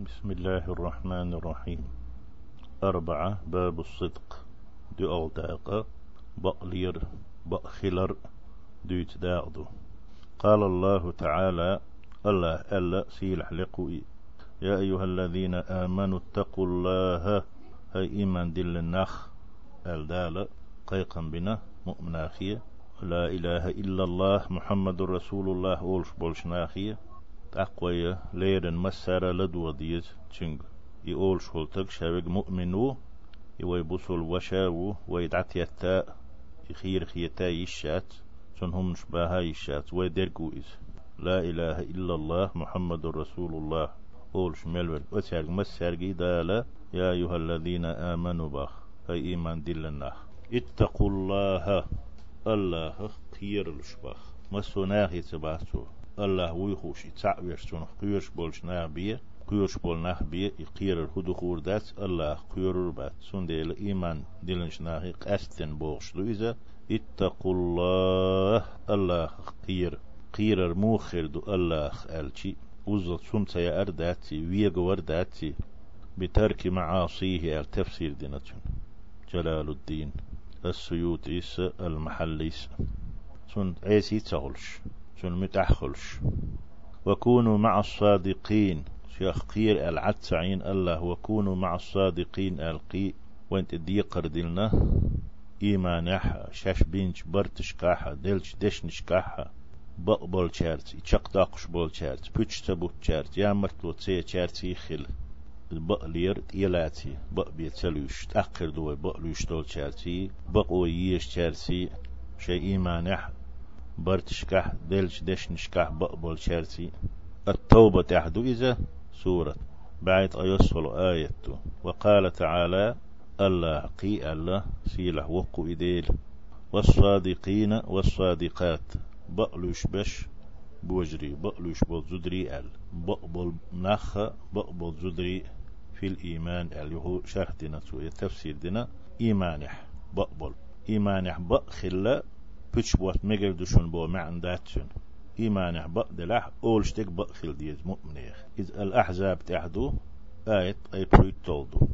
بسم الله الرحمن الرحيم. أربعة باب الصدق. دي أغداق بألير بأخلر. ديت داغدو قال الله تعالى الله ألا سيلح لقوي يا أيها الذين آمنوا اتقوا الله. هاي إيمان دل النخ. الدالة قيقا بنا مؤمناخية لا إله إلا الله محمد رسول الله أولش بولشناخية تقوية ليرن مسارة لدو ديز تشنگ يقول شولتك شاوج مؤمنو يوي بوصل وشاو ويدعت يتا يخير خيتا يشات سنهم شباها يشات ويدرقو إز. لا إله إلا الله محمد رسول الله. أول شمال وتسارق مسارقي دالا يا أيها الذين آمنوا باخ هاي إيمان دلنا اتقوا الله الله خير الشباخ. مسوناخي تباسو الله ويخوشي تعوير سون قيوش بولش نابية قيوش بول نابية يقير الهدو خوردات الله قيور بات. سون ديل إيمان. دلنش ناهي قاستن بوغش إذا اتقوا الله. الله قير. قير موخر دو. الله ألشي وزل سمت يا أرداتي. ويغ ورداتي. بترك معاصيه التفسير دينتون جلال الدين. السيوطيس المحليس سن عيسي تغلش. سن متأخلش وكونوا مع الصادقين. شيخ قير العتسعين الله وكونوا مع الصادقين القي وانت ديقر دلنا إيمان شاش بينش برتش كاحا دلش دشنش كاحا. بقبل شارت يشق داقش بول شارت بوش تبوت شارت يا مرتلو تسي شارت يخل بقلير تيلاتي بق بيتسلوش تأخر دوي بقلوش دول شارتي بقو ييش شارتي. شيء إيمانح برتشكح دلش دشنشكح بقبل شارتي التوبة تحدو إذا سورة. بعد أيصل آيته وقال تعالى الله قي الله سيله وقو إديل. والصادقين والصادقات بقلوش بش بوجري بقلوش بوزدري أل. بقبل نخ بقبل زدري. في الإيمان اللي هو شرح دينا تفسير دينا. إيمانح بقبل. إيمانح بقخلا بيش بوات مجل دشون بو معن داتشون إيمانح بقدلح أولشتك بقخل ديز مؤمنيخ إذ الأحزاب تحدو آية أي برويت تولدو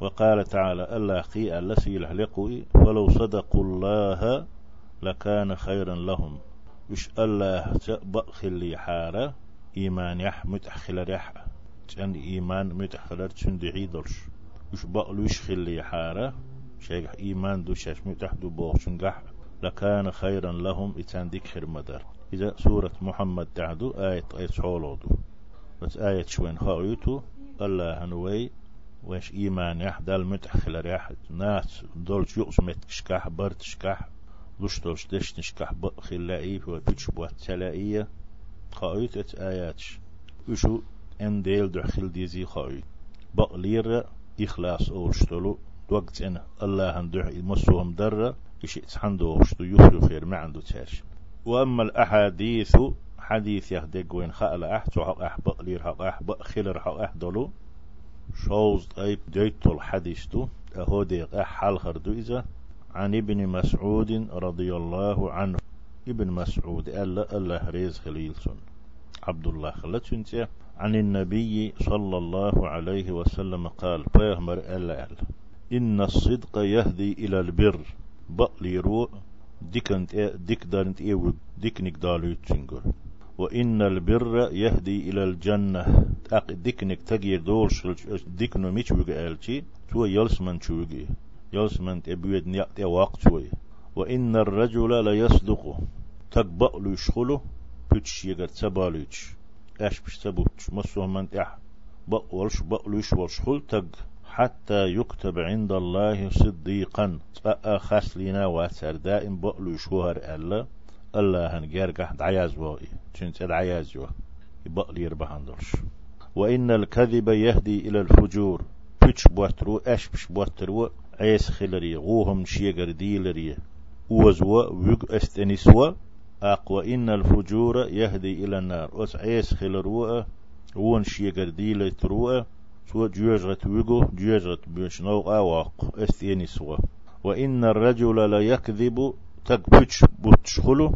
وقال تعالى الله قي الله سيلح لقوي ولو صدقوا الله لكان خيرا لهم وش الله بقخل حارة إيمان يح متأخل ريح تن إيمان متأخل تشن عيدلش وش بقلوش خلي حارة شيخ إيمان دو شاش متحدو بوغشن قح لكان خيرا لهم إتان ذكر مدر إذا سورة محمد تعدو آية آية حولودو بس آية شوين خاويتو. الله هنوي. وش إيمان يحدال متأخل ريح ناس دولش يقص متكشكاح برتشكاح لش دولش دشنشكاح بخلاقي وبيتش بوات تلائية. خاويت إت آياتش. وشو إن ديل دخل ديزي خاويت. بقلير إخلاص أولشتلو وقت إن الله هندوح يمسوهم درة إيش تحندو وشتو يخلو خير ما عنده تاش وأما الأحاديث حديث يهدق وين خأل أحتو حق أح بقلير حق أح بقخلر حق أح دولو. شوز طيب ديتو الحديث أهو ديق أح حال خردو إذا. عن ابن مسعود رضي الله عنه. ابن مسعود ألا الله ريز خليلسون عبد الله خلتشنتي عن النبي صلى الله عليه وسلم قال بيهمر ألا ألا. إن الصدق يهدي إلى البر. بقلي رو ديكنت ديك دارنت إيو ديك نقدالو يتشنجر وإن البر يهدي إلى الجنة. أق ديكنك تغير دول ديكنو ميش وقالتي تو يلسمن شوقي يلسمن تبويد نيقت وقت شوي. وإن الرجل لا يصدق. تقبأ يشخله بيتش يقر تباليش أش بش تبوتش مسوه من تح. بقولش بقلوش والشخل تق حتى يكتب عند الله صديقا. خاص لنا واتر دائم بقلو شهر ألا. الله هنجرجح دعياز وائي تشنت دعياز جو يبقلي يربح عندرش وإن الكذب يهدي إلى الفجور. بيتش بواترو أش بش بواترو عيس خلري غوهم شيغر ديلري. وزوا ويق استنسوا أقوى إن الفجور يهدي إلى النار. أس عيس خلروا وون شيغر ديلر تروه سوى جيجرت ويجو جيجرت بيش نوع واق. استيني سوى. وإن الرجل لا يكذب تقبش بتشخله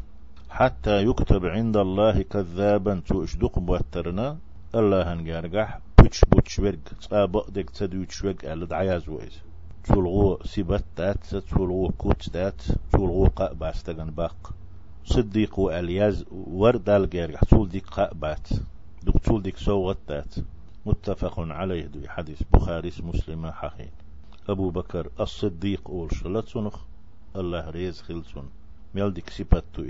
حتى يكتب عند الله كذابا تو اشدق بوترنا. الله هنجرجح بوتش بوتش ورق صابق دك تدوتش ورق على دعياز ويز تولغو سيبت دات تولغو كوت دات تولغو قأباس تغن باق. صديق وألياز وردال غير تول ديك قأبات دوك تول ديك سوغت دات. متفق عليه دو حديث بخاري مسلم حقين أبو بكر الصديق أول شلتسنخ الله ريز خلسون ميل ديك سيبت تو